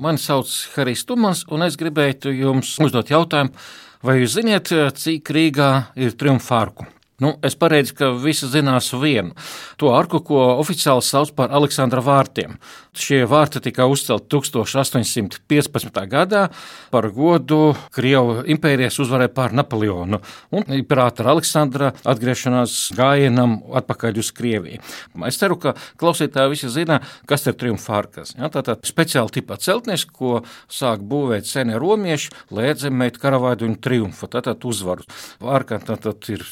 Mani sauc Harijs Tumans, un es gribētu jums uzdot jautājumu, vai jūs zināt, cik Rīgā ir triumfārku? Nu, es paredzu, ka visi zinās vienu. To arku, ko oficiāli sauc par Aleksandra vārtiem. Šie vārti tika uzcelti 1815. gadā par godu Krievu impērijas uzvarai pār Napoleonu un imperatora Aleksandra atgriešanās gājienam atpakaļ uz Krieviju. Es ceru, ka klausītāji visi zina, kas ir triumfārkas. Ja, tātad speciāla tipa celtnis, ko sāk būvēt senie romieši, lai atzīmētu karavādu un triumfu, tātad uzvaru. Vārka tātad ir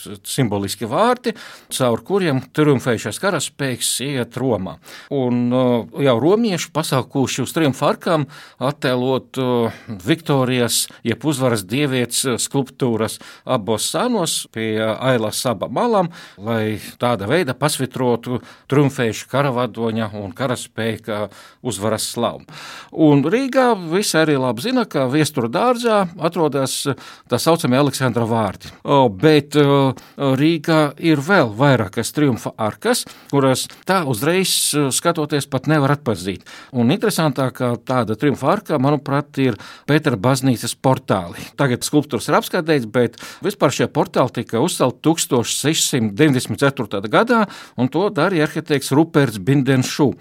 simboliski vārti, caur kuriem triumfējušais karaspēks iet Romā. Un uh, jau romieši pasaukuši uz trim farkām, attēlot uh, Viktorijas, jeb uzvaras dievietes uh, skulptūras abos sānos pie Aila saba malām, lai tāda veida pasvitrotu triumfējušu karavadoņa un karaspēka uzvaras slavu. Un Rīgā visi arī labi zina, ka viestura dārzā atrodas tā saucamie Aleksandra vārti. O, bet uh, Rīgā ir vēl vairākas triumfa arkas, kuras tā uzreiz skatoties pat nevar atpazīt. Un interesantākā tāda triumfa arka, manuprāt, ir Pētera baznīcas portāli. Tagad skulptūras ir apskatīts, bet vispār šie portāli tika uzcelti 1694. gadā, un to darīja arhitekts Ruperts Bindenšu. Uh,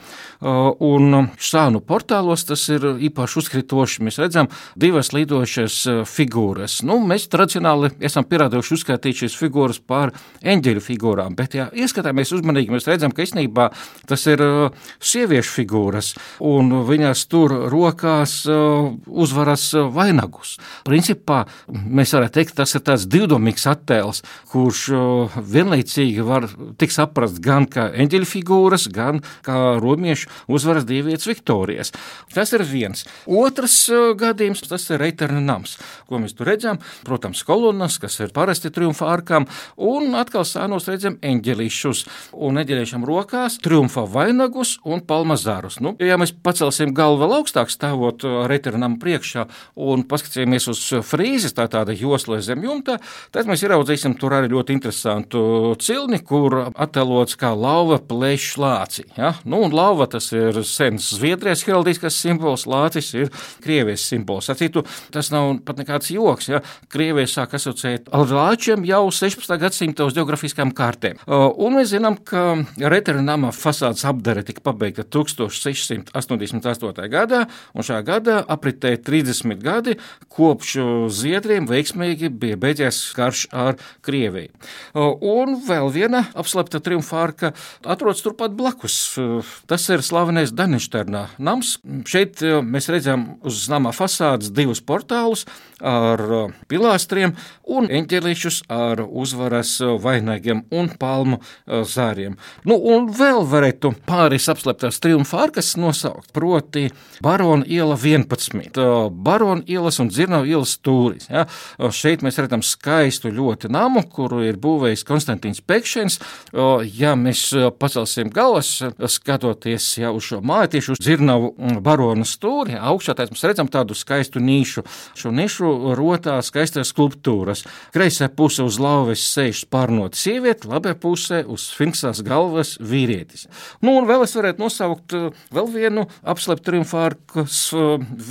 un sānu portālos tas ir īpaši uzkritoši. Mēs redzam divas lidošas uh, figūras. Nu, mēs tradicionāli esam pierādījuši uzskaitīt šīs figūras par eņģeļu figūrām, bet, ja ieskatāmies uzmanīgi, mēs redzam, ka īstenībā tas ir uh, sieviešu figūra figūras, un viņas tur rokās uh, uzvaras uh, vainagus. Principā mēs varētu teikt, tas ir tāds divdomīgs attēls, kurš vienlaicīgi var tikt saprasts gan kā eņģeļa figūras, gan kā romiešu uzvaras dievietes Viktorijas. Tas ir viens. Otrs gadījums, tas ir Reiterna nams, ko mēs tur redzam. Protams, kolonnas, kas ir parasti triumfa arkām, un atkal sānos redzam eņģelīšus un eņģelīšam rokās triumfa vainagus un palmazārus. Nu, ja mēs pacelsim galvu vēl augstāk, stāvot uh, returnam priekšā un paskatīsimies uz frīzes, tā tāda josla zem jumta, tad mēs ieraudzīsim tur arī ļoti interesantu cilni, kur attēlots kā lauva plēšs lāci. Ja? Nu, un lauva tas ir sens Zviedrijas heraldiskas simbols, lācis ir Krievijas simbols. Acitu, tas nav pat nekāds joks. Ja? Krievija sāk asociēt ar lāčiem jau 16. gadsimta uz geografiskām kartēm. Uh, un mēs zinām, ka returnama fasādes apdare tika pabeigta 1000. 1688. gadā, un šā gadā apritēja 30 gadi, kopš Zviedriem veiksmīgi bija beidzies karš ar Krieviju. Un vēl viena apslēpta triumfārka atrodas turpat blakus. Tas ir slavenais Daništerna nams. Šeit mēs redzam uz nama fasādes divus portālus ar pilāstriem un eņģelīšus ar uzvaras vainagiem un palmu zāriem. Nu, un vēl varētu pāris apslēptās triumfārkas nosaukt, proti Barona iela 11, Barona ielas un Dzirnavu ielas stūris. Ja? Šeit mēs redzam skaistu ļoti namu, kuru ir būvējis Konstantīns Pekšens. Ja mēs pacelsim galvas, skatoties ja, uz šo māju, tieši uz Dzirnavu barona stūri, augšā mēs redzam tādu skaistu nišu. Šo nišu rotā skaistas skulptūras. Kreisā puse uz lauves sēž spārnota sieviete, labā pusē uz sfinksās galvas vīrietis. Nu, un vēl es varētu nosaukt vēl vienu apslēptu triumfārkas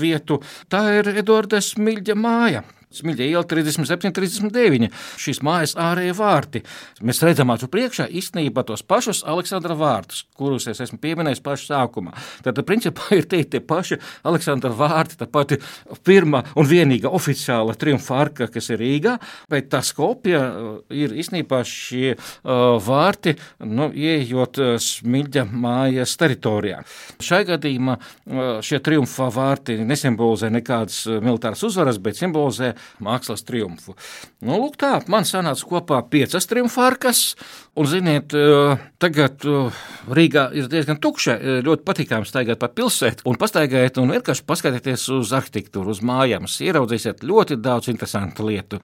vietu. Tā ir Edvarda Smilģa māja. Smilģa iela 37, 39. Šīs mājas ārējie vārti. Mēs redzam, tur priekšā īstenībā tos pašus Aleksandra vārtus, kurus es esmu pieminējis pašā sākumā. Tad, principā, ir tie, tie paši Aleksandra vārti, tā pati pirmā un vienīgā oficiāla triumfa arka, kas ir Rīgā, bet tā skopja uh, ir īstenībā šie uh, vārti, nu, ieejot uh, Smilģa mājas teritorijā. Šai gadījumā uh, šie triumfa vārti nesimbolizē nekādas uh, militāras uzvaras, bet simbolizē mākslas triumfu. Nu, lūk, tā, man sanāca kopā piecas triumfārkas, un, ziniet, tagad Rīgā ir diezgan tukša, ļoti patīkami staigāt pa pilsētu un pastaigāt un vienkārši paskatīties uz arhitektūru, uz mājām. Ieraudzīsiet ļoti daudz interesantu lietu.